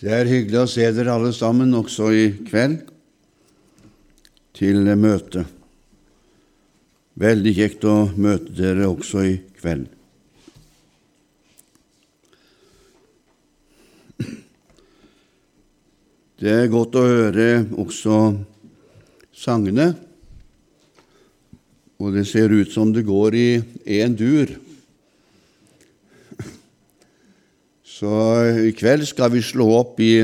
Det er hyggelig å se dere alle sammen også i kveld til møte. Veldig kjekt å møte dere også i kveld. Det er godt å høre også sangene, og det ser ut som det går i én dur. Så i kveld skal vi slå opp i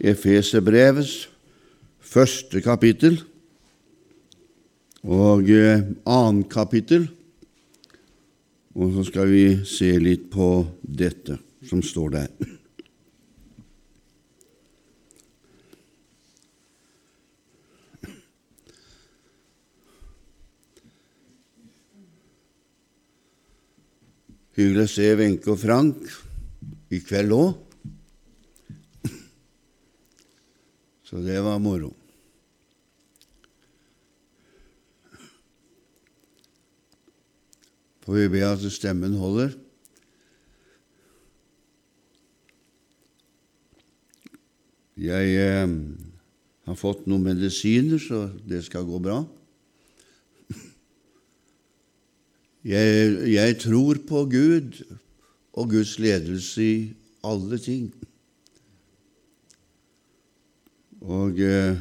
Efeserbrevets første kapittel og eh, annet kapittel, og så skal vi se litt på dette som står der. Hyggelig å se Wenche og Frank i kveld òg. Så det var moro. Får vi be at stemmen holder. Jeg eh, har fått noen medisiner, så det skal gå bra. Jeg, jeg tror på Gud og Guds ledelse i alle ting. Og eh,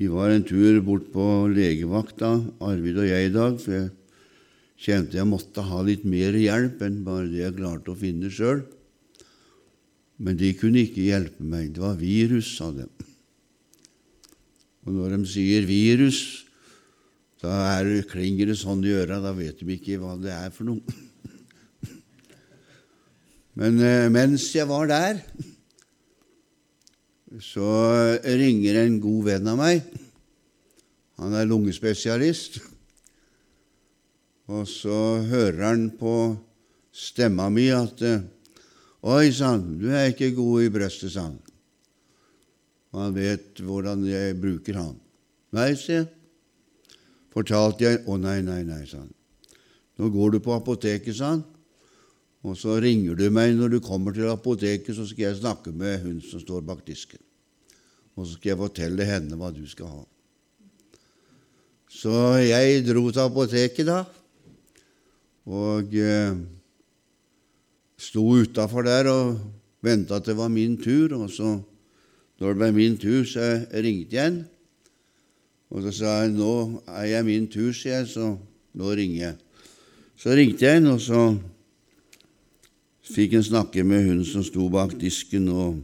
vi var en tur bort på legevakta, Arvid og jeg, i dag, for jeg kjente jeg måtte ha litt mer hjelp enn bare det jeg klarte å finne sjøl. Men de kunne ikke hjelpe meg. Det var virus, sa de. Og når de sier virus, da er, klinger det sånn i øra, da vet de ikke hva det er for noe. Men eh, mens jeg var der, så ringer en god venn av meg. Han er lungespesialist. Og så hører han på stemma mi at Oi sann, du er ikke god i brøstet, sa han. Og han vet hvordan jeg bruker han. Nei, se. Fortalte jeg Å, nei, nei, nei, sa han. Nå går du på apoteket, sa han. Og så ringer du meg når du kommer til apoteket, så skal jeg snakke med hun som står bak disken. Og så skal jeg fortelle henne hva du skal ha. Så jeg dro til apoteket da, og eh, sto utafor der og venta til det var min tur. Og så, når det ble min tur, så ringte jeg igjen. Og så sa jeg nå er jeg min tur, sier jeg, så nå ringer jeg. Så ringte jeg igjen, og så fikk en snakke med hun som sto bak disken, og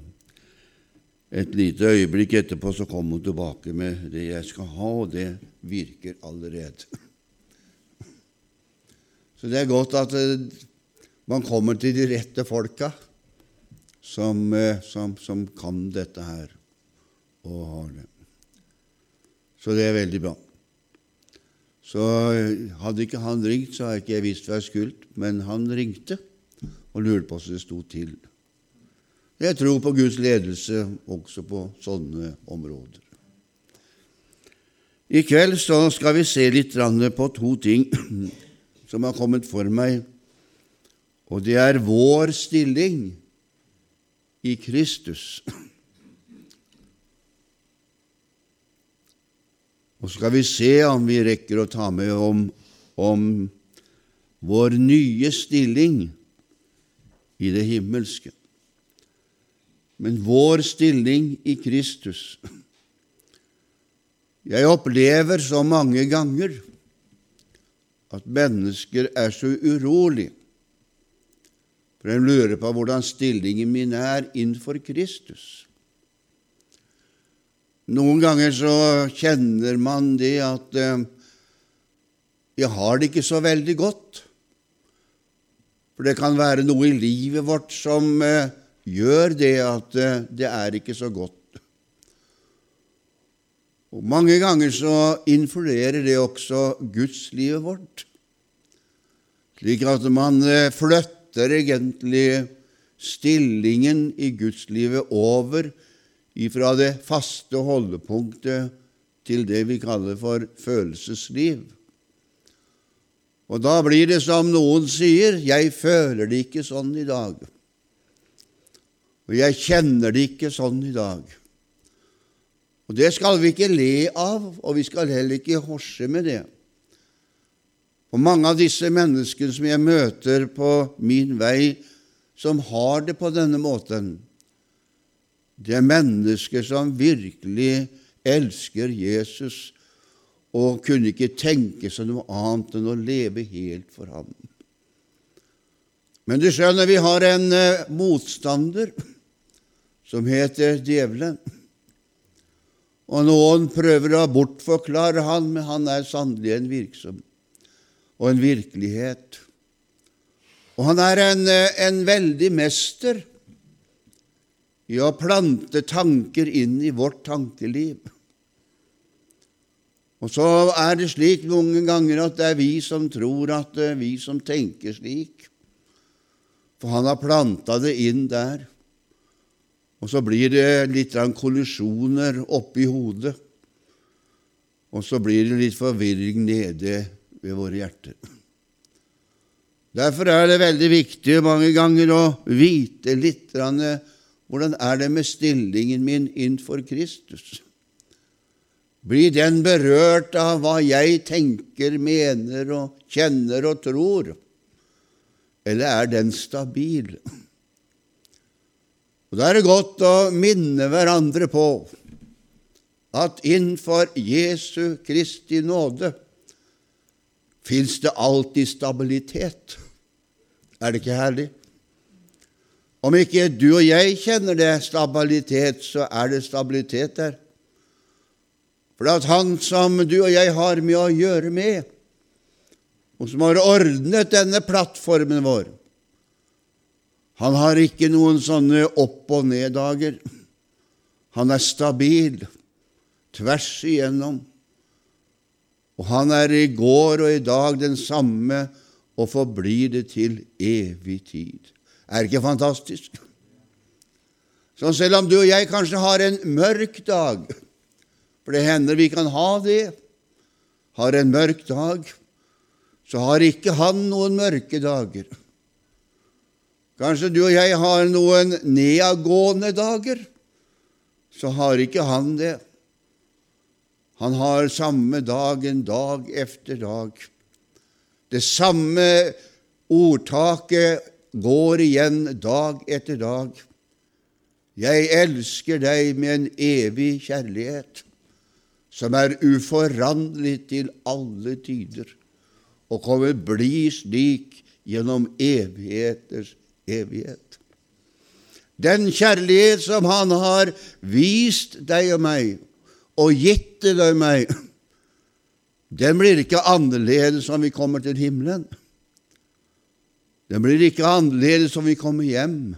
et lite øyeblikk etterpå så kom hun tilbake med det jeg skal ha, og det virker allerede. Så det er godt at eh, man kommer til de rette folka som, eh, som, som kan dette her og har det. Så det er veldig bra. Så eh, hadde ikke han ringt, så hadde ikke jeg visst hva jeg skulle, men han ringte og lurte på hvordan det sto til. Jeg tror på Guds ledelse også på sånne områder. I kveld skal vi se litt på to ting som har kommet for meg, og det er vår stilling i Kristus. Og så skal vi se om vi rekker å ta med om, om vår nye stilling i det himmelske. Men vår stilling i Kristus Jeg opplever så mange ganger at mennesker er så urolige, for de lurer på hvordan stillingen min er innenfor Kristus. Noen ganger så kjenner man det at eh, jeg har det ikke så veldig godt. For det kan være noe i livet vårt som eh, gjør det at eh, det er ikke så godt. Og Mange ganger så influerer det også gudslivet vårt, slik at man eh, flytter egentlig stillingen i gudslivet over ifra det faste holdepunktet til det vi kaller for følelsesliv. Og da blir det som noen sier, 'Jeg føler det ikke sånn i dag'. Og jeg kjenner det ikke sånn i dag. Og det skal vi ikke le av, og vi skal heller ikke horse med det. Og mange av disse menneskene som jeg møter på min vei, som har det på denne måten, det er mennesker som virkelig elsker Jesus og kunne ikke tenke seg noe annet enn å leve helt for ham. Men du skjønner, vi har en eh, motstander som heter djevelen. Og noen prøver å bortforklare han, men han er sannelig en virksom og en virkelighet. Og han er en, eh, en veldig mester i å plante tanker inn i vårt tankeliv. Og så er det slik mange ganger at det er vi som tror at det er vi som tenker slik. For han har planta det inn der. Og så blir det litt kollisjoner oppi hodet. Og så blir det litt forvirring nede ved våre hjerter. Derfor er det veldig viktig mange ganger å vite litt hvordan er det med stillingen min innenfor Kristus. Blir den berørt av hva jeg tenker, mener og kjenner og tror, eller er den stabil? Og Da er det godt å minne hverandre på at innenfor Jesu Kristi nåde fins det alltid stabilitet. Er det ikke herlig? Om ikke du og jeg kjenner det stabilitet, så er det stabilitet der. For at Han som du og jeg har med å gjøre med, og som har ordnet denne plattformen vår, han har ikke noen sånne opp- og ned-dager. Han er stabil tvers igjennom. Og han er i går og i dag den samme og forblir det til evig tid. Er ikke fantastisk? Så selv om du og jeg kanskje har en mørk dag, for det hender vi kan ha det, har en mørk dag, så har ikke han noen mørke dager. Kanskje du og jeg har noen nedadgående dager, så har ikke han det. Han har samme dagen dag efter dag. Det samme ordtaket går igjen dag etter dag. Jeg elsker deg med en evig kjærlighet som er uforanderlig til alle tider, og kommer bli slik gjennom evigheters evighet. Den kjærlighet som Han har vist deg og meg, og gitt deg meg, den blir ikke annerledes om vi kommer til himmelen. Den blir ikke annerledes om vi kommer hjem.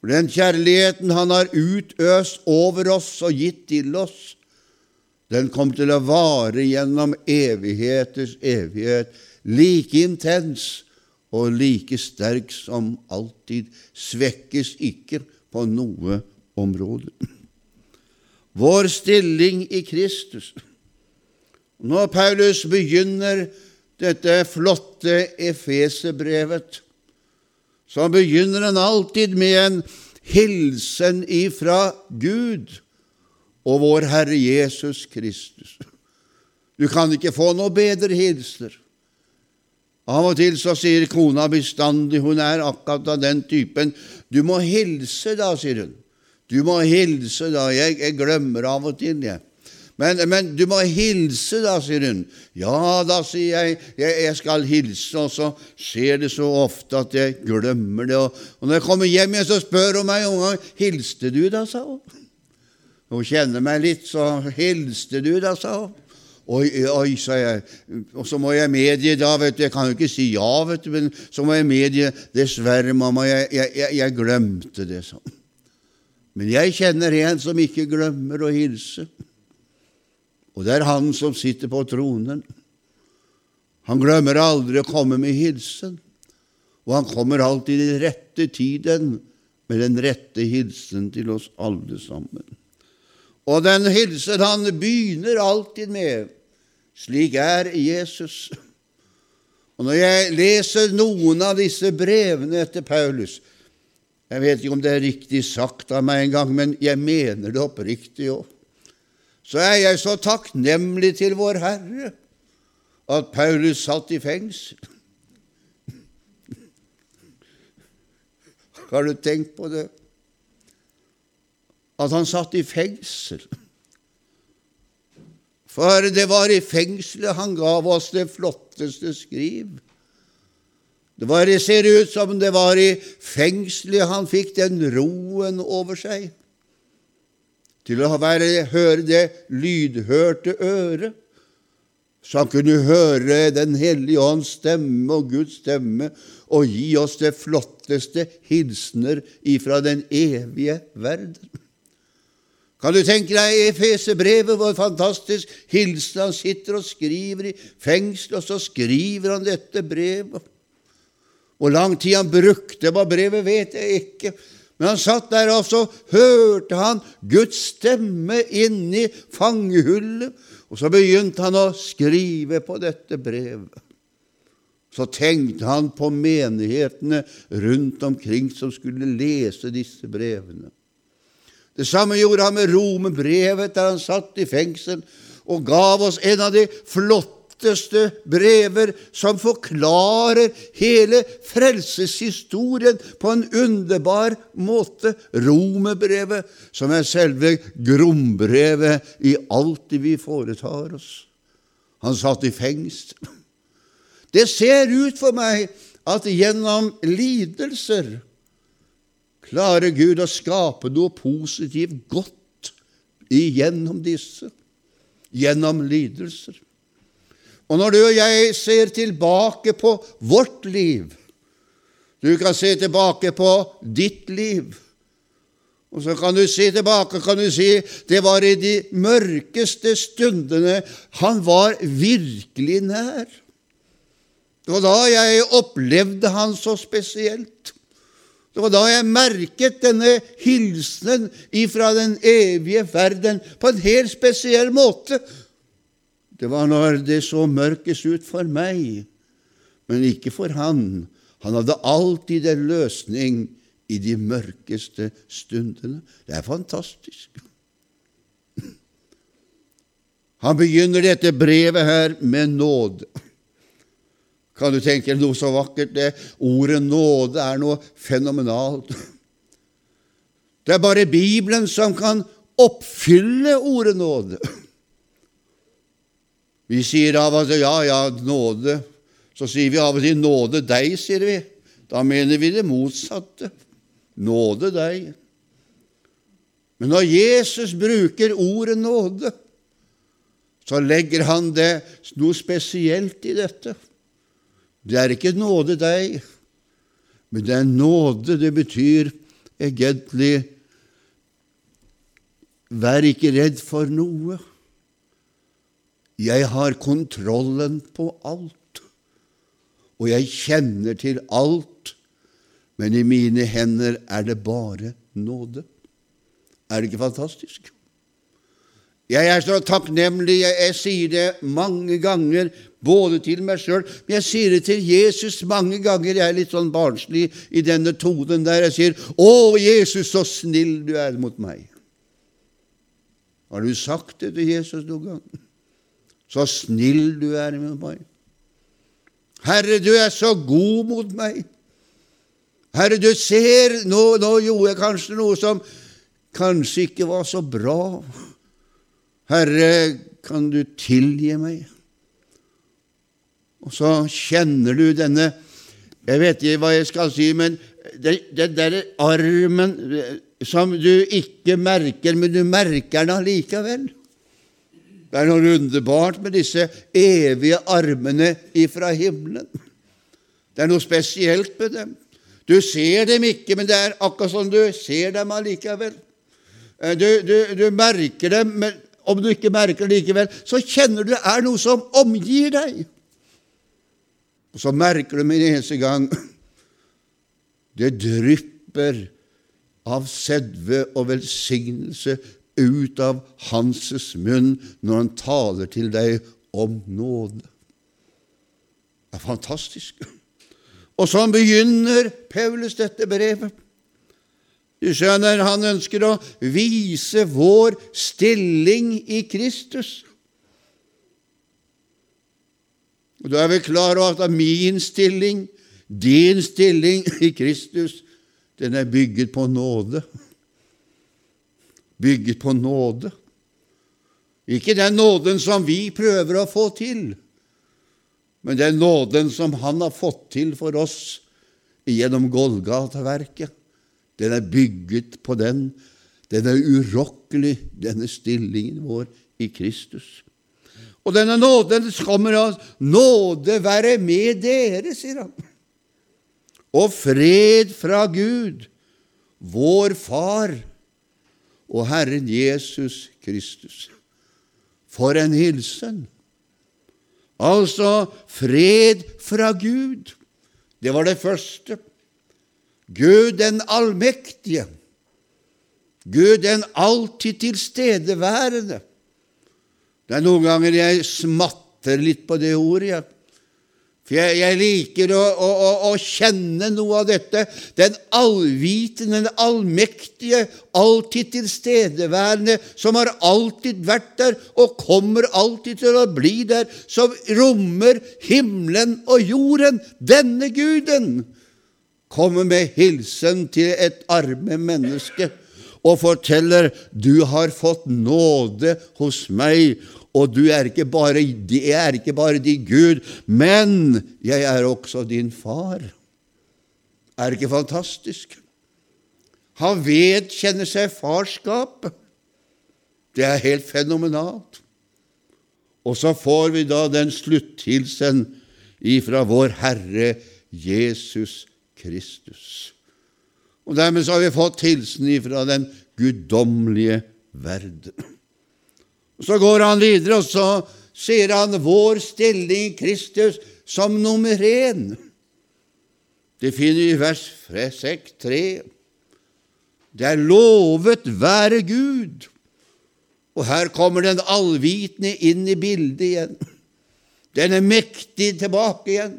For den kjærligheten Han har utøst over oss og gitt til oss, den kom til å vare gjennom evigheters evighet, like intens og like sterk som alltid, svekkes ikke på noe område vår stilling i Kristus. Når Paulus begynner dette flotte Efeserbrevet, så begynner han alltid med en hilsen ifra Gud og vår Herre Jesus Kristus. Du kan ikke få noe bedre hilser. Av og til så sier kona bestandig, hun er akkurat av den typen, du må hilse da, sier hun. Du må hilse, da. Jeg, jeg glemmer av og til, jeg. Men, men, du må hilse, da, sier hun. Ja, da, sier jeg, jeg, jeg skal hilse, og så skjer det så ofte at jeg glemmer det. Og, og når jeg kommer hjem igjen, så spør hun meg en gang hilste du, da, sa hun. Hun kjenner meg litt, så hilste du, da, sa hun. Oi, oi, sa jeg. Og så må jeg medgi da, vet du, jeg kan jo ikke si ja, vet du, men så må jeg medgi Dessverre, mamma, jeg, jeg, jeg glemte det, sånn. Men jeg kjenner en som ikke glemmer å hilse, og det er han som sitter på tronen. Han glemmer aldri å komme med hilsen, og han kommer alltid i den rette tiden med den rette hilsen til oss alle sammen. Og den hilsen han begynner alltid med, slik er Jesus. Og når jeg leser noen av disse brevene etter Paulus, Jeg vet ikke om det er riktig sagt av meg en gang, men jeg mener det oppriktig òg. Så er jeg så takknemlig til vår Herre at Paulus satt i fengsel. Har du tenkt på det? At han satt i fengsel. For det var i fengselet han gav oss det flotteste skriv. Det, var, ser ut som det var i fengselet han fikk den roen over seg til å være, høre det lydhørte øret, så han kunne høre Den hellige ånds stemme og Guds stemme og gi oss det flotteste hilsener ifra den evige verden. Kan du tenke deg Efesebrevet, hvor fantastisk hilsen han sitter og skriver i fengsel, og så skriver han dette brevet. Hvor lang tid han brukte på brevet, vet jeg ikke. Men han satt der, og så hørte han Guds stemme inni fangehullet. Og så begynte han å skrive på dette brevet. Så tenkte han på menighetene rundt omkring som skulle lese disse brevene. Det samme gjorde han med Romebrevet, der han satt i fengsel og gav oss en av de flotteste brever som forklarer hele frelseshistorien på en underbar måte. Romerbrevet, som er selve grombrevet i alt det vi foretar oss. Han satt i fengsel. Det ser ut for meg at gjennom lidelser klarer Gud å skape noe positivt godt igjennom disse, gjennom lidelser. Og når du og jeg ser tilbake på vårt liv Du kan se tilbake på ditt liv. Og så kan du se tilbake kan du si det var i de mørkeste stundene han var virkelig nær. Det var da jeg opplevde han så spesielt. Det var da jeg merket denne hilsenen ifra den evige verden på en helt spesiell måte. Det var når det så mørkest ut for meg, men ikke for han. Han hadde alltid en løsning i de mørkeste stundene. Det er fantastisk. Han begynner dette brevet her med nåde. Kan du tenke deg noe så vakkert? Det Ordet nåde er noe fenomenalt. Det er bare Bibelen som kan oppfylle ordet nåde. Vi sier av og til ja, ja, nåde. Så sier vi av og til nåde deg, sier vi. Da mener vi det motsatte. Nåde deg. Men når Jesus bruker ordet nåde, så legger han det noe spesielt i dette. Det er ikke nåde deg, men det er nåde. Det betyr egentlig Vær ikke redd for noe. Jeg har kontrollen på alt, og jeg kjenner til alt, men i mine hender er det bare nåde. Er det ikke fantastisk? Jeg er så takknemlig. Jeg, sier det mange ganger, både til meg sjøl, men jeg sier det til Jesus mange ganger. Jeg er litt sånn barnslig i denne tonen der. Jeg sier, 'Å, Jesus, så snill du er mot meg'. Har du sagt det til Jesus noen gang? så snill du er mot meg. Herre, du er så god mot meg. Herre, du ser Nå, nå gjorde jeg kanskje noe som kanskje ikke var så bra. Herre, kan du tilgi meg? Og så kjenner du denne Jeg vet ikke hva jeg skal si, men den der armen som du ikke merker, men du merker den allikevel. Det er noe underbart med disse evige armene ifra himmelen. Det er noe spesielt med dem. Du ser dem ikke, men det er akkurat som du ser dem allikevel. Eh, du, du, du merker dem, men om du ikke merker det likevel, så kjenner du det er noe som omgir deg. Og så merker du med en eneste gang det drypper av sedve og velsignelse ut av Hanses munn når han taler til deg om nåde. Det er fantastisk. Og sånn begynner Paulus dette brevet. Du skjønner, han ønsker å vise vår stilling i Kristus. Og Du er vel klar over at min stilling, din stilling i Kristus, den er bygget på nåde. Bygget på nåde. Ikke den nåden som vi prøver å få til, men den nåden som Han har fått til for oss gjennom Golgata-verket. Den er bygget på den. Den er urokkelig, denne stillingen vår i Kristus. Og denne nåden kommer av nåde være med dere, sier han. Og fred fra Gud, vår Far og Herren Jesus Kristus. For en hilsen! Altså fred fra Gud. Det var det første. Gud den allmektige. Gud den alltid tilstedeværende. Det er noen ganger jeg smatter litt på det ordet. Jeg. For jeg, jeg liker å, å, å, å, kjenne noe av dette. Den allvitende, den allmektige, alltid tilstedeværende, som har alltid vært der og kommer alltid til å bli der, som rommer himmelen og jorden. Denne Guden kommer med hilsen til et arme menneske og forteller du har fått nåde hos meg, og du er ikke bare, jeg er ikke bare din Gud, men jeg er også din far. Er det ikke fantastisk? Han vedkjenner seg farskapet. Det er helt fenomenalt. Og så får vi da den slutthilsen ifra vår Herre Jesus Kristus. Og dermed så har vi fått hilsen ifra den guddommelige verden. Så går han videre, og så sier han vår stilling i Kristus som nummer én. Det finner vi i vers 6, 3. Det er lovet være Gud. Og her kommer den allvitende inn i bildet igjen. Den er mektig tilbake igjen.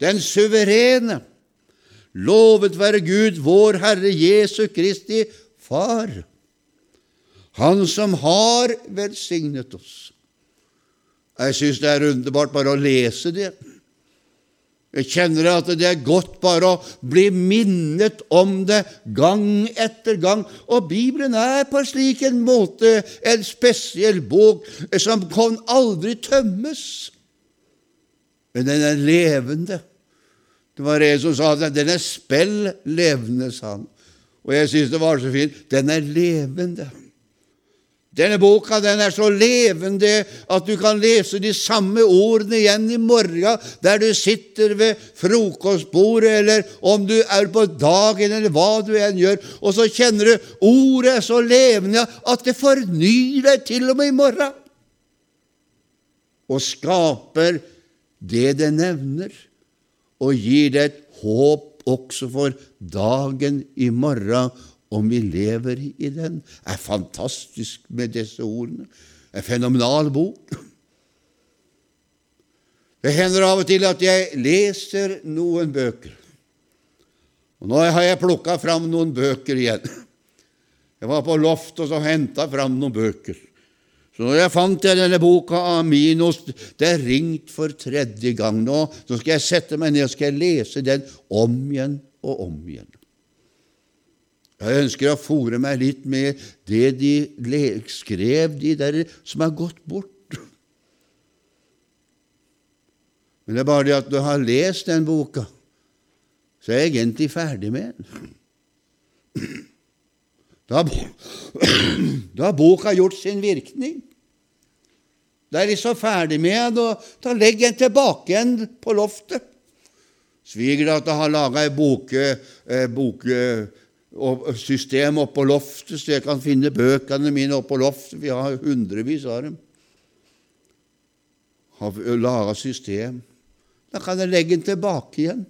Den suverene. Lovet være Gud, vår Herre Jesu Kristi Far. Han som har velsignet oss. Jeg syns det er underbart bare å lese det. Jeg kjenner at det er godt bare å bli minnet om det gang etter gang. Og Bibelen er på slik en måte en spesiell bok som kan aldri tømmes. Men den er levende. Det var en som sa at den er spell levende, sa han. Og jeg syns det var så fint. Den er levende. Denne boka den er så levende at du kan lese de samme ordene igjen i morgen der du sitter ved frokostbordet, eller om du er på dagen, eller hva du enn gjør, og så kjenner du ordet er så levende at det fornyer deg til og med i morgen, og skaper det det nevner, og gir deg et håp også for dagen i morgen om vi lever i den, er fantastisk med disse ordene. En fenomenal bok. Det hender av og til at jeg leser noen bøker. Og Nå har jeg plukka fram noen bøker igjen. Jeg var på loftet og så henta fram noen bøker. Så når jeg fant jeg denne boka av Minos Det er ringt for tredje gang nå. Så skal jeg sette meg ned og skal lese den om igjen og om igjen. Jeg ønsker å fòre meg litt med det de skrev, de der som er gått bort. Men det er bare det at jeg har lest den boka, så er jeg egentlig ferdig med den. Da har boka gjort sin virkning. Da er de så ferdig med den, og da legger en tilbake igjen på loftet. Svigerdatter har laga et bokesystem eh, system oppå loftet, så jeg kan finne bøkene mine oppå loftet. Vi har hundrevis av dem. Har laga system. Da kan jeg legge den tilbake igjen.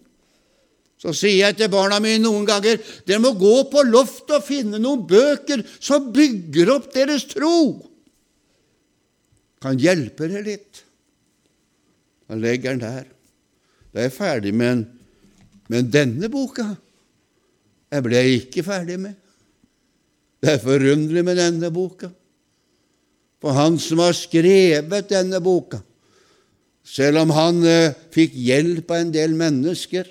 Så sier jeg til barna mine noen ganger dere må gå på loftet og finne noen bøker som bygger opp deres tro. Kan hjelpe dere litt. Da legger den der. Da er jeg ferdig med, med denne boka Jeg ble jeg ikke ferdig med. Det er forunderlig med denne boka. For han som har skrevet denne boka, selv om han eh, fikk hjelp av en del mennesker,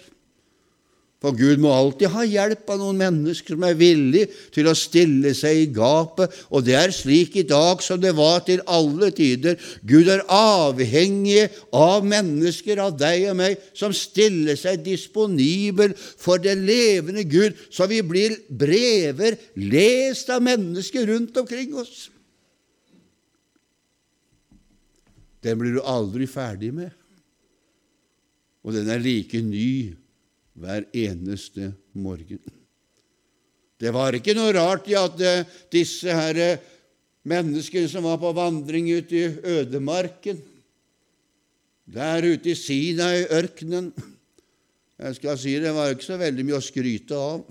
for Gud må alltid ha hjelp av noen mennesker som er villige til å stille seg i gapet, og det er slik i dag som det var til alle tider. Gud er avhengig av mennesker, av deg og meg, som stiller seg disponibel for det levende Gud, så vi blir brever lest av mennesker rundt omkring oss. Den blir du aldri ferdig med, og den er like ny hver eneste morgen. Det var ikke noe rart i at eh, disse her menneskene som var på vandring ute i ødemarken, der ute i Sinai-ørkenen Jeg skal si det var ikke så veldig mye å skryte av.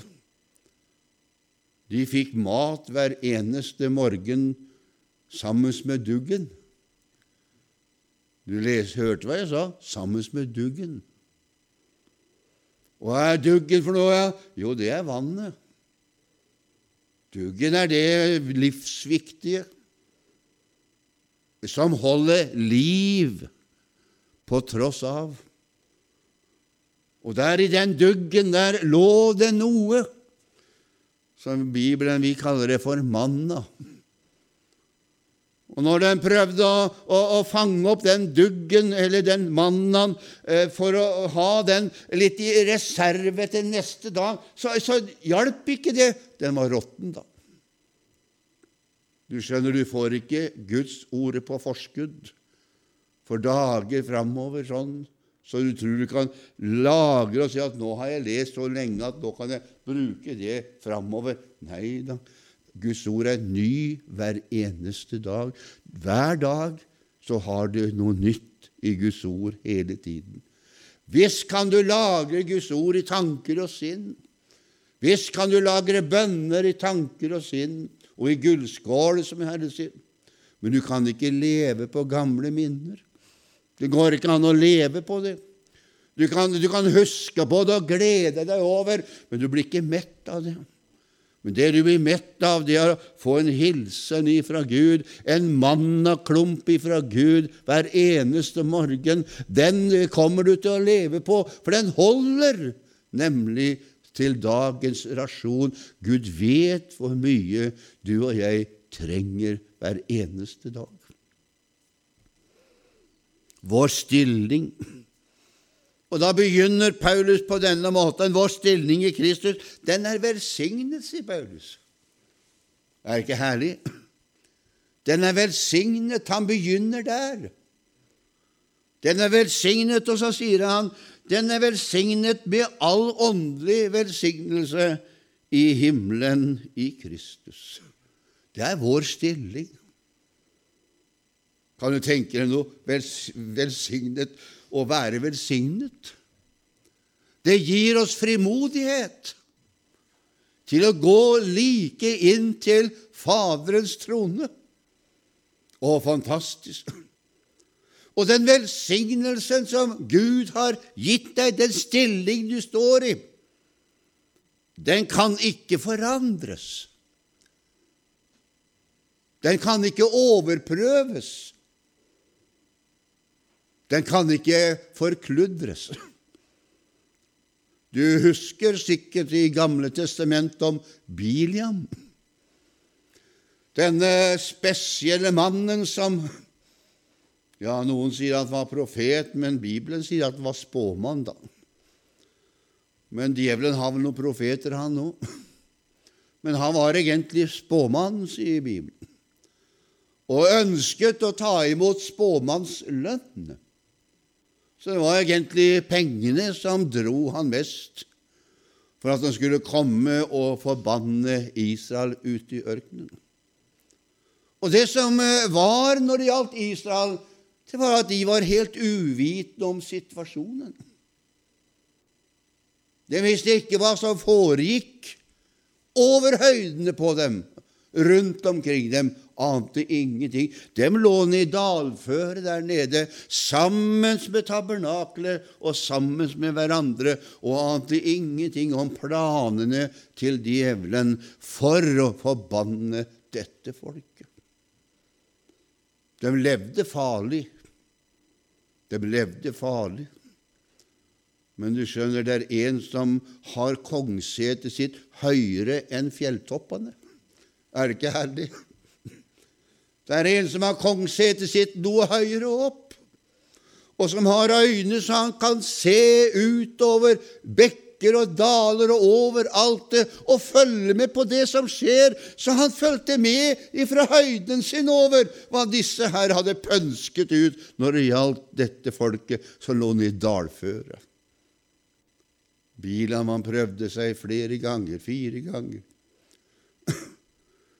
De fikk mat hver eneste morgen sammen med duggen. Du les, hørte hva jeg sa? Sammen med duggen. Hva er duggen for noe? Jo, det er vannet. Duggen er det livsviktige som holder liv på tross av. Og der i den duggen der lå det noe som Bibelen vi kaller det for manna. Og når de prøvde å, å, å, fange opp den duggen eller den mannen eh, for å ha den litt i reserve til neste dag, så, så hjalp ikke det. Den var råtten, da. Du skjønner, du får ikke Guds ordet på forskudd for dager framover sånn, så du tror du kan lagre og si at 'nå har jeg lest så lenge at nå kan jeg bruke det framover'. Nei da. Guds ord er ny hver eneste dag. Hver dag så har du noe nytt i Guds ord hele tiden. Visst kan du lagre Guds ord i tanker og sinn. Visst kan du lagre bønner i tanker og sinn, og i gullskåler, som Herre sier. Men du kan ikke leve på gamle minner. Det går ikke an å leve på det. Du kan, du kan huske på det og glede deg over, men du blir ikke mett av det. Men det du blir mett av, det er å få en hilsen ifra Gud, en mannaklump ifra Gud hver eneste morgen. Den kommer du til å leve på, for den holder nemlig til dagens rasjon. Gud vet hvor mye du og jeg trenger hver eneste dag. Vår stilling og da begynner Paulus på denne måten. Vår stilling i Kristus, den er velsignet, sier Paulus. Er det ikke herlig? Den er velsignet. Han begynner der. Den er velsignet, og så sier han den er velsignet med all åndelig velsignelse i himmelen i Kristus. Det er vår stilling. Kan du tenke deg noe velsignet å være velsignet. Det gir oss frimodighet til å gå like inn til Faderens trone. Å, fantastisk! Og den velsignelsen som Gud har gitt deg, den stilling du står i, den kan ikke forandres. Den kan ikke overprøves. Den kan ikke forkludres. Du husker sikkert i Gamle testament om Biliam. Denne spesielle mannen som Ja, noen sier at han var profet, men Bibelen sier at han var spåmann, da. Men djevelen har vel noen profeter, han òg. Men han var egentlig spåmann, sier Bibelen, og ønsket å ta imot spåmannslønn. Så det var egentlig pengene som dro han mest for at han skulle komme og forbanne Israel ut i ørkenen. Og det som eh, var når det gjaldt Israel, det var at de var helt uvitende om situasjonen. De visste ikke hva som foregikk over høydene på dem, rundt omkring dem, ante ingenting. De lå i dalføret der nede sammen med tabernaklet og sammen med hverandre og ante ingenting om planene til djevelen for å forbanne dette folket. De levde farlig. De levde farlig. Men du skjønner, det er en som har kongsetet sitt høyere enn fjelltoppene. Er det ikke herlig? Det er en som har kongssetet sitt noe høyere opp, og som har øyne så han kan se utover bekker og daler og overalt det, og følge med på det som skjer. Så han fulgte med ifra høyden sin over hva disse her hadde pønsket ut når det gjaldt dette folket som lå nede i dalføret. Bilaman prøvde seg flere ganger, fire ganger.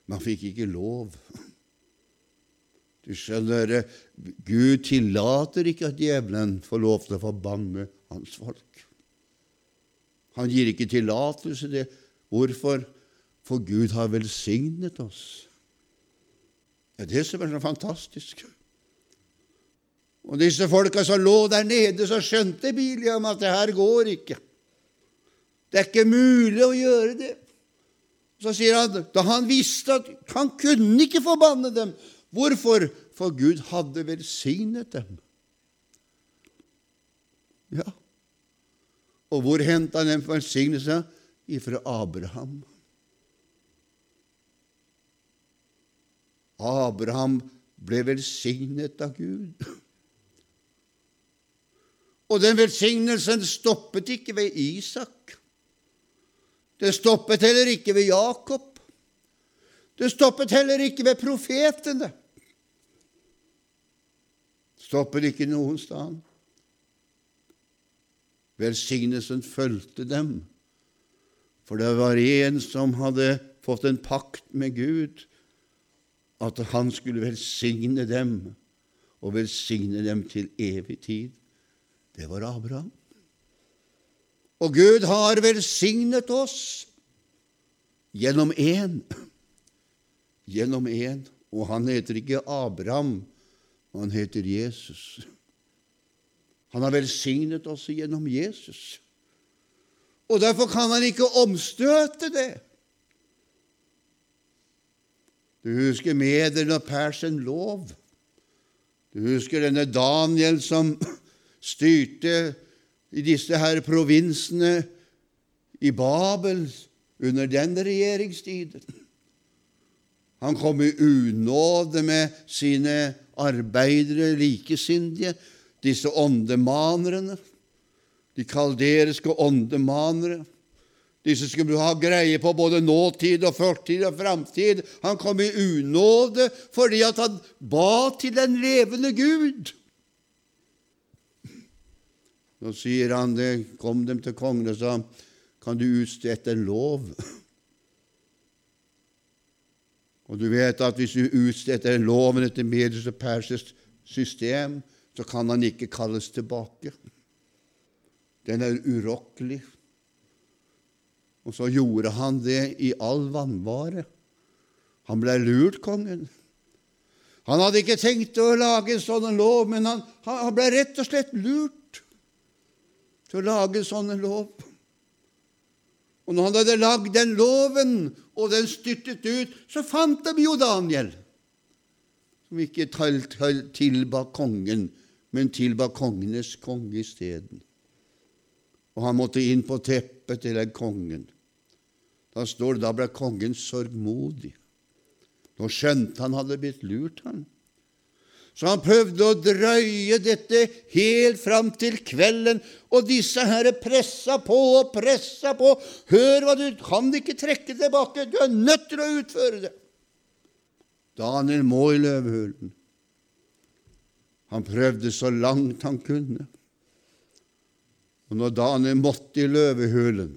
Man fikk ikke lov. Du skjønner, Gud tillater ikke at djevelen får lov til å forbanne hans folk. Han gir ikke tillatelse til det. Hvorfor? For Gud har velsignet oss. Det er det som er så fantastisk. Og disse folka som lå der nede, så skjønte Biliam at det her går ikke. Det er ikke mulig å gjøre det. Så sier han, da han visste at han kunne ikke forbanne dem, Hvorfor? For Gud hadde velsignet dem. Ja. Og hvor henta han den velsignelsen? Ifra Abraham. Abraham ble velsignet av Gud. Og den velsignelsen stoppet ikke ved Isak. Det stoppet heller ikke ved Jakob. Det stoppet heller ikke ved profetene stopper ikke noen sted. Velsignelsen fulgte dem, for det var en som hadde fått en pakt med Gud, at han skulle velsigne dem, og velsigne dem til evig tid. Det var Abraham. Og Gud har velsignet oss gjennom én. Gjennom én. Og han heter ikke Abraham, og han heter Jesus. Han har velsignet oss gjennom Jesus. Og derfor kan han ikke omstøte det. Du husker mederen og Persen lov. Du husker denne Daniel som styrte i disse her provinsene i Babel under den regjeringstiden. Han kom i unåde med sine arbeidere, likesindige, disse åndemanerne, de kalderiske åndemanere. Disse skulle ha greie på både nåtid og fortid og framtid. Han kom i unåde fordi at han ba til den levende Gud. Nå sier han det, kom dem til kongen og sa, kan du utstede en lov? Og du vet at hvis du utstetter loven etter medisk og persisk system, så kan han ikke kalles tilbake. Den er urokkelig. Og så gjorde han det i all vannvare. Han ble lurt, kongen. Han hadde ikke tenkt å lage en sånn lov, men han, han ble rett og slett lurt til å lage en sånn lov. Og når han hadde lagd den loven, og den styrtet ut, så fant de jo Daniel, som ikke tilba kongen, men tilba kongenes konge isteden. Og han måtte inn på teppet til den kongen. Da står det da ble kongen sorgmodig. Nå skjønte han hadde blitt lurt, han. Så han prøvde å drøye dette helt fram til kvelden, og disse herre pressa på og pressa på. Hør hva du kan ikke trekke tilbake, du er nødt til å utføre det. Daniel må i løvehulen. Han prøvde så langt han kunne. Og når Daniel måtte i løvehulen,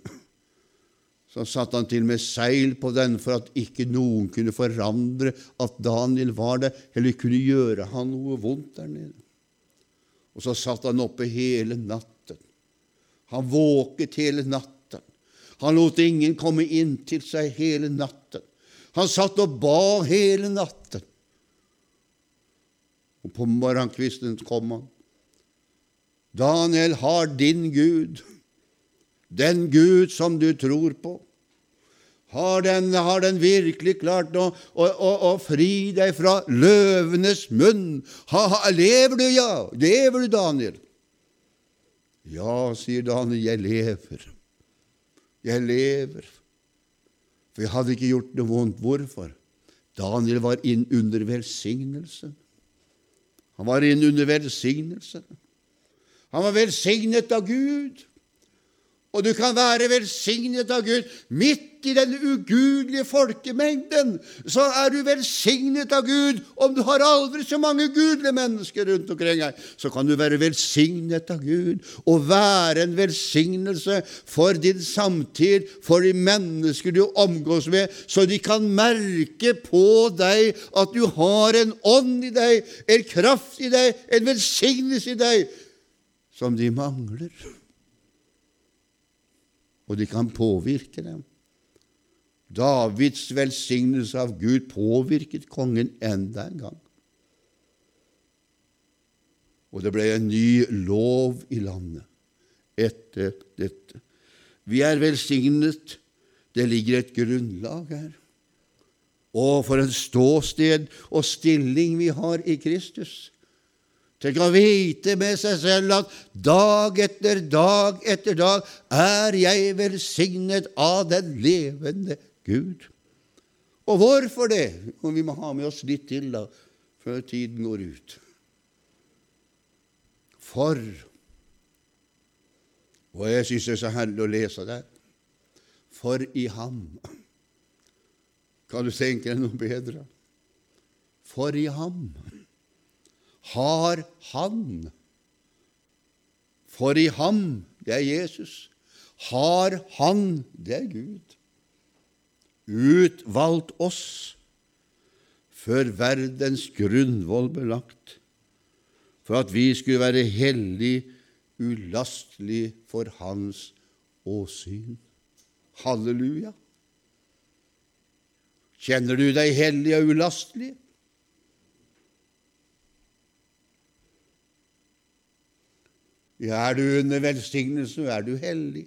så satte han til med seil på den for at ikke noen kunne forandre at Daniel var der, eller kunne gjøre han noe vondt der nede. Og så satt han oppe hele natten. Han våket hele natten. Han lot ingen komme inn til seg hele natten. Han satt og ba hele natten. Og på morgenkvisten kom han. Daniel har din Gud, den Gud som du tror på. Har den, har den virkelig klart å, å, å, å, fri deg fra løvenes munn? Ha, ha, lever du, ja? Lever du, Daniel? Ja, sier Daniel, jeg lever. Jeg lever. For jeg hadde ikke gjort noe vondt. Hvorfor? Daniel var inn under velsignelse. Han var inn under velsignelse. Han var velsignet av Gud. Og du kan være velsignet av Gud midt i den ugudelige folkemengden. Så er du velsignet av Gud. Om du har aldri så mange gudelige mennesker rundt omkring her, så kan du være velsignet av Gud og være en velsignelse for din samtid, for de mennesker du omgås med, så de kan merke på deg at du har en ånd i deg, en kraft i deg, en velsignelse i deg, som de mangler og de kan påvirke dem. Davids velsignelse av Gud påvirket kongen enda en gang. Og det ble en ny lov i landet etter dette. Vi er velsignet. Det ligger et grunnlag her. Og for en ståsted og stilling vi har i Kristus. Tenk å vite med seg selv at dag etter dag etter dag er jeg velsignet av den levende Gud. Og hvorfor det? Og vi må ha med oss litt til da, før tiden går ut. For Og jeg syns det er så herlig å lese der. For i ham Kan du tenke deg noe bedre? For i ham har Han. For i ham, det er Jesus, har Han, det er Gud, utvalgt oss før verdens grunnvoll ble lagt, for at vi skulle være hellig, ulastelig for Hans åsyn. Halleluja! Kjenner du deg hellig og ulastelig? Ja, er du under velsignelsen, er du hellig.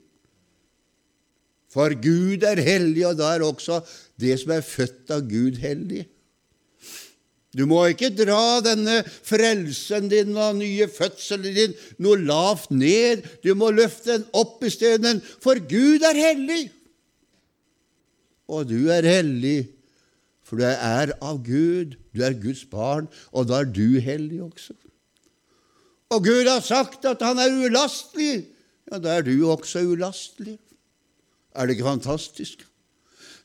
For Gud er hellig, og da er også det som er født av Gud, hellig. Du må ikke dra denne frelsen din og nye fødselen din noe lavt ned. Du må løfte den opp i stedet, for Gud er hellig. Og du er hellig, for du er av Gud. Du er Guds barn, og da er du hellig også. Og Gud har sagt at han er ulastelig. Ja, da er du også ulastelig. Er det ikke fantastisk?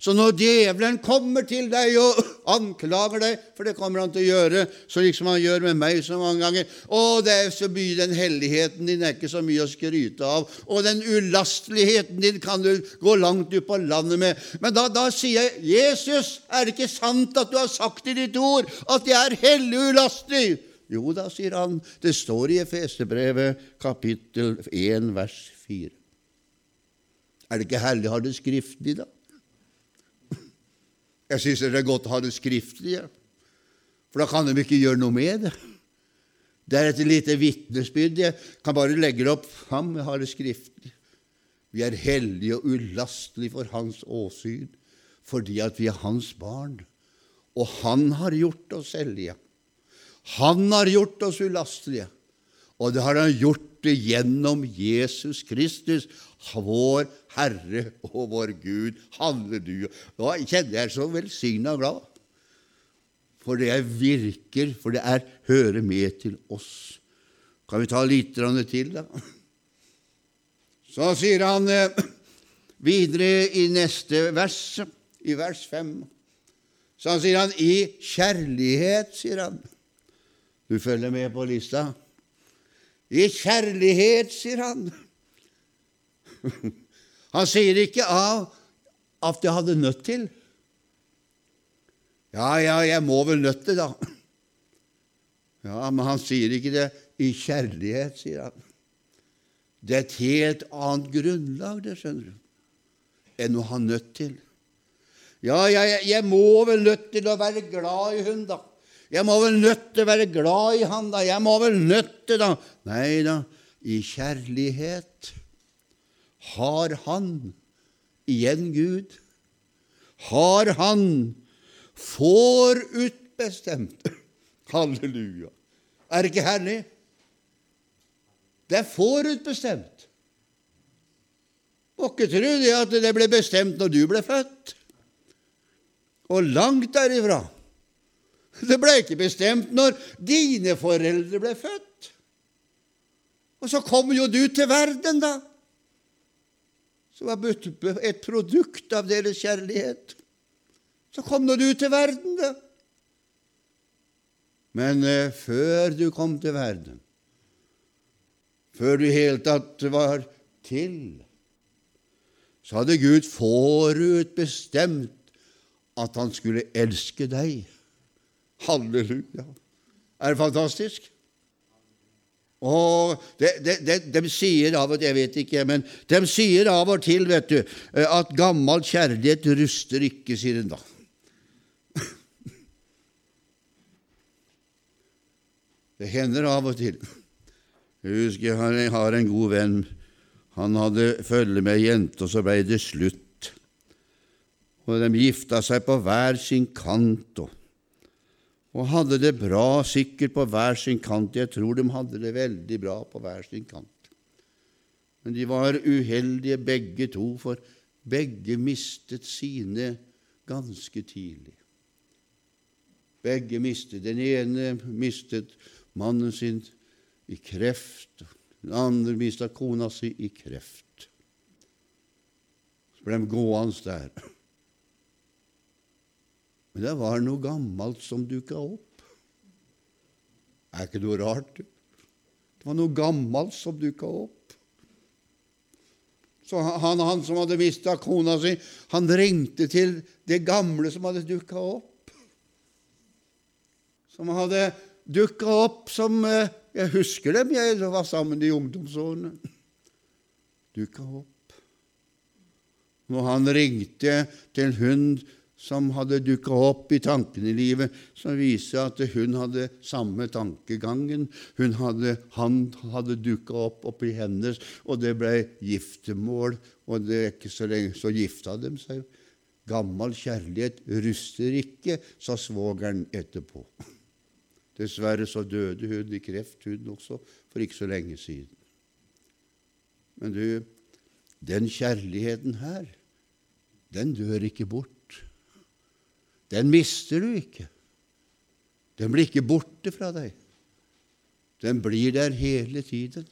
Så når djevelen kommer til deg og anklager deg, for det kommer han til å gjøre, så liksom han gjør med meg så mange ganger 'Å, det er så mye den helligheten din er ikke så mye å skryte av.' 'Og den ulasteligheten din kan du gå langt ut på landet med.' Men da, da sier jeg, 'Jesus, er det ikke sant at du har sagt i ditt ord at jeg er hellig ulastelig?' Jo da, sier han, det står i Efesebrevet kapittel 1 vers 4. Er det ikke herlig å ha det skriftlig, da? Jeg syns det er godt å ha det skriftlig, for da kan de ikke gjøre noe med det. Det er et lite vitnesbyrd. Jeg kan bare legge det opp fram. Jeg har det skriftlig. Vi er hellige og ulastelige for Hans åsyn fordi at vi er Hans barn, og Han har gjort oss hellige. Han har gjort oss ulastelige, og det har han gjort det gjennom Jesus Kristus, vår Herre og vår Gud. Halleluja. Nå kjenner jeg så velsigna glad, for det virker, for det er hører med til oss. Kan vi ta litt til, da? Så sier han eh, videre i neste vers, i vers 5, så sier han i kjærlighet, sier han. Du følger med på lista? I kjærlighet, sier han. Han sier ikke av at jeg hadde nødt til. Ja, ja, jeg må vel nødt til, da. Ja, men han sier ikke det i kjærlighet, sier han. Det er et helt annet grunnlag, det, skjønner du, enn å ha nødt til. Ja, jeg, jeg må vel nødt til å være glad i hun, da. Jeg må vel nødt til å være glad i han, da. Jeg må vel nødt til, da. Nei da, i kjærlighet har han igjen Gud. Har han forutbestemt. Halleluja. Er det ikke herlig? Det er forutbestemt. Må ikke tro det at det ble bestemt når du ble født. Og langt derifra. Det ble ikke bestemt når dine foreldre ble født. Og så kom jo du til verden, da, som var et produkt av deres kjærlighet. Så kom nå du til verden, da. Men eh, før du kom til verden, før du i hele tatt var til, så hadde Gud forutbestemt at han skulle elske deg. Halleluja! Er det fantastisk? Og de, de, de, de, sier av og til, jeg vet ikke, men de sier av og til vet du, at gammel kjærlighet ruster ikke, sier en da. Det hender av og til. Jeg husker jeg har en god venn. Han hadde følge med ei jente, og så ble det slutt. Og De gifta seg på hver sin kant og, og hadde det bra, sikkert på hver sin kant. Jeg tror de hadde det veldig bra på hver sin kant. Men de var uheldige begge to, for begge mistet sine ganske tidlig. Begge mistet. Den ene mistet mannen sin i kreft. Den andre mista kona si i kreft. Så ble de gående der. Men det var noe gammelt som dukka opp. Det Er ikke noe rart? Det var noe gammelt som dukka opp. Så han, han som hadde mista kona si, han ringte til det gamle som hadde dukka opp. Som hadde dukka opp som eh, Jeg husker dem, jeg var sammen i ungdomsårene. Dukka opp. Når han ringte til hun som hadde dukka opp i tankene i livet, som viser at hun hadde samme tankegangen. Hun hadde, han hadde dukka opp oppi hennes, og det ble giftermål. Og det er ikke så lenge så gifta de seg. Gammel kjærlighet ruster ikke, sa svogeren etterpå. Dessverre så døde hun i kreft, hun også, for ikke så lenge siden. Men du, den kjærligheten her, den dør ikke bort. Den mister du ikke. Den blir ikke borte fra deg. Den blir der hele tiden.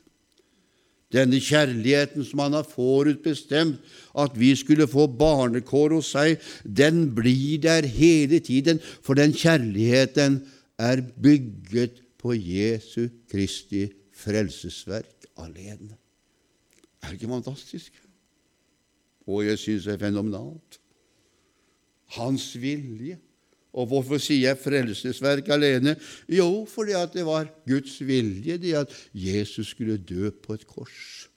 Denne kjærligheten som han har forutbestemt at vi skulle få barnekår hos seg, den blir der hele tiden, for den kjærligheten er bygget på Jesu Kristi frelsesverk alene. Er det ikke fantastisk? Og jeg syns det er fenomenalt. Hans vilje. Og hvorfor sier jeg frelsesverk alene? Jo, fordi at det var Guds vilje, det at Jesus skulle dø på et kors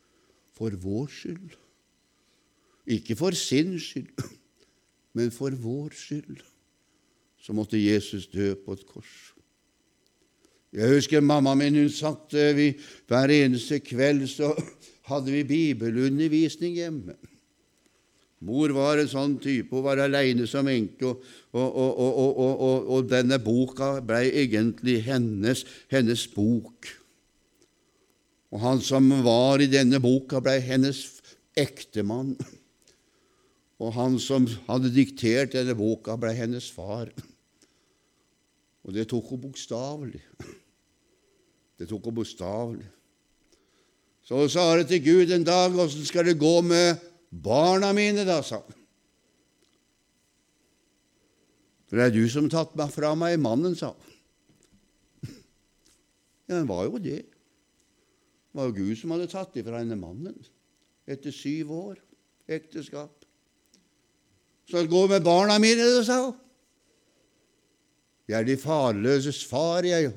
for vår skyld. Ikke for sin skyld, men for vår skyld. Så måtte Jesus dø på et kors. Jeg husker mamma min hun satt vi, Hver eneste kveld så hadde vi bibelundervisning hjemme. Mor var en sånn type, hun var aleine som enke, og, og, og, og, denne boka ble egentlig hennes, hennes bok. Og han som var i denne boka, ble hennes ektemann. Og han som hadde diktert denne boka, ble hennes far. Og det tok hun bokstavelig. Det tok hun bokstavelig. Så sa hun til Gud en dag, 'Åssen skal det gå med barna mine', da, sa han. For det er du som har tatt meg fra meg mannen, sa han. Ja, han var jo det. Det var jo Gud som hadde tatt ifra henne mannen etter syv år ekteskap. Så gå med barna mine, sa hun. Jeg er de farløses far, jeg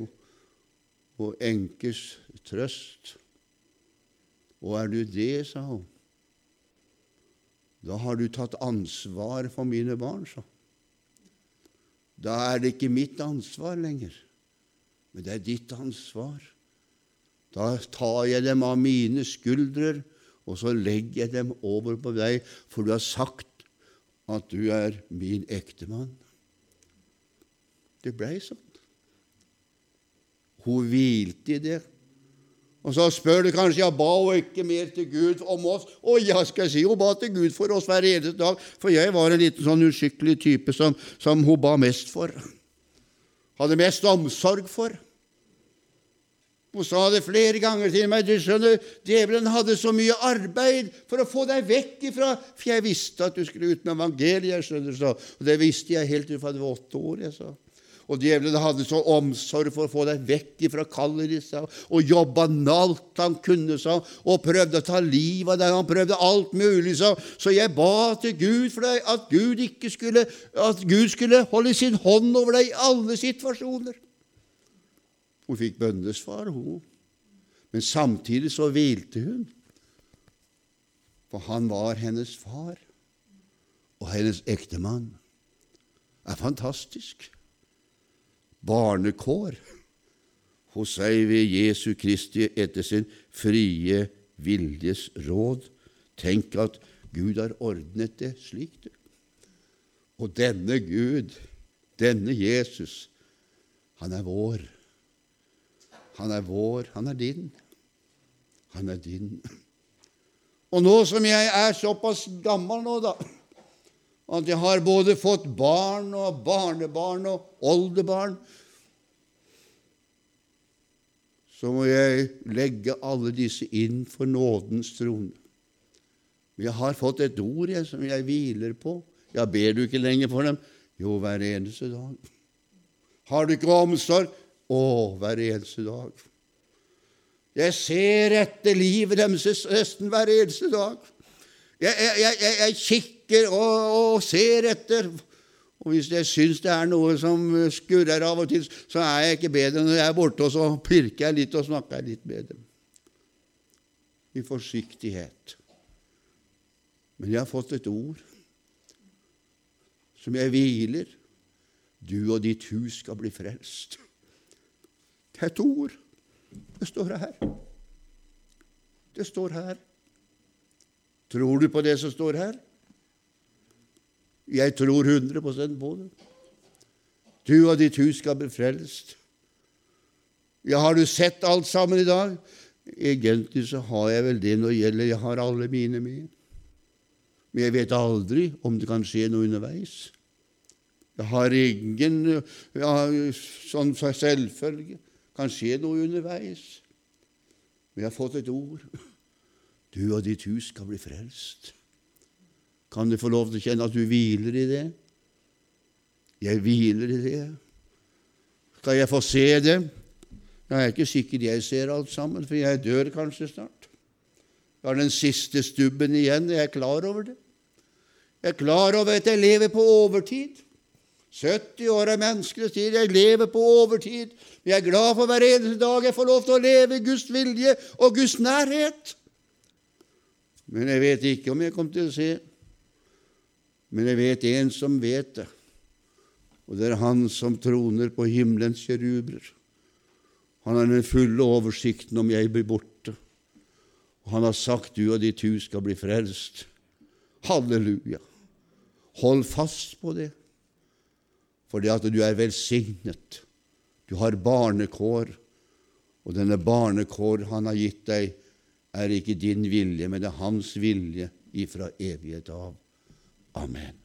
og enkes trøst. Og er du det, sa hun, da har du tatt ansvar for mine barn, så. Da er det ikke mitt ansvar lenger, men det er ditt ansvar. Da tar jeg dem av mine skuldrer, og så legger jeg dem over på deg, for du har sagt at du er min ektemann. Det blei sånn. Hun hvilte i det. Og så spør du kanskje jeg ba hun ikke mer til Gud om oss. Å ja, skal jeg si, hun ba til Gud for oss hver eneste dag, for jeg var en liten sånn uskikkelig type som, som hun ba mest for. Hadde mest omsorg for. Hun sa det flere ganger til meg. Du skjønner, djevelen hadde så mye arbeid for å få deg vekk ifra For jeg visste at du skulle ut med evangeliet, skjønner du, så. Og det visste jeg helt fra du var åtte år. jeg sa. Og djevelen hadde så omsorg for å få deg vekk ifra kallet ditt, og jobba alt han kunne, sa, og prøvde å ta livet av deg. Han prøvde alt mulig, sa. Så jeg ba til Gud for deg at Gud, skulle, at Gud skulle holde sin hånd over deg i alle situasjoner. Hun fikk bønnesvar, hun. Men samtidig så hvilte hun, for han var hennes far og hennes ektemann. Det er fantastisk barnekår hos seg ved Jesu Kristi etter sin frie viljes råd. Tenk at Gud har ordnet det slik. du. Og denne Gud, denne Jesus, han er vår. Han er vår, han er din. Han er din. Og nå som jeg er såpass gammel nå, da, at jeg har både fått barn og barnebarn og oldebarn, så må jeg legge alle disse inn for nådens trone. Jeg har fått et ord jeg, som jeg hviler på. Ja, ber du ikke lenger for dem? Jo, hver eneste dag. Har du ikke omsorg? Å, hver eneste dag. Jeg ser etter livet deres nesten hver eneste dag. Jeg, jeg, jeg, jeg kikker og, og, ser etter. Og hvis jeg syns det er noe som skurrer av og til, så er jeg ikke bedre når jeg er borte, og så pirker jeg litt og snakker litt med dem. I forsiktighet. Men jeg har fått et ord som jeg hviler. Du og ditt hus skal bli frelst. Det er et ord. Det står her. Det står her. Tror du på det som står her? Jeg tror 100 på det. Du og ditt hus skal bli frelst. Ja, har du sett alt sammen i dag? Egentlig så har jeg vel det når det gjelder Jeg har alle mine med. Men jeg vet aldri om det kan skje noe underveis. Jeg har ingen ja, sånn selvfølge. Kan skje noe underveis. Men jeg har fått et ord. Du og ditt hus skal bli frelst. Kan du få lov til å kjenne at du hviler i det? Jeg hviler i det. Skal jeg få se det? Jeg er ikke sikker jeg ser alt sammen, for jeg dør kanskje snart. Jeg har den siste stubben igjen, jeg er klar over det. Jeg er klar over at jeg lever på overtid. 70 år er menneskenes tid. Jeg lever på overtid. Jeg er glad for hver eneste dag jeg får lov til å leve i Guds vilje og Guds nærhet. Men jeg vet ikke om jeg kommer til å se. Men jeg vet en som vet det, og det er Han som troner på himmelens kjerubrer. Han har den fulle oversikten om jeg blir borte. Og han har sagt du og ditt hus skal bli frelst. Halleluja! Hold fast på det, for det at du er velsignet. Du har barnekår, og denne barnekår han har gitt deg, er ikke din vilje, men det er hans vilje ifra evighet av. Amen.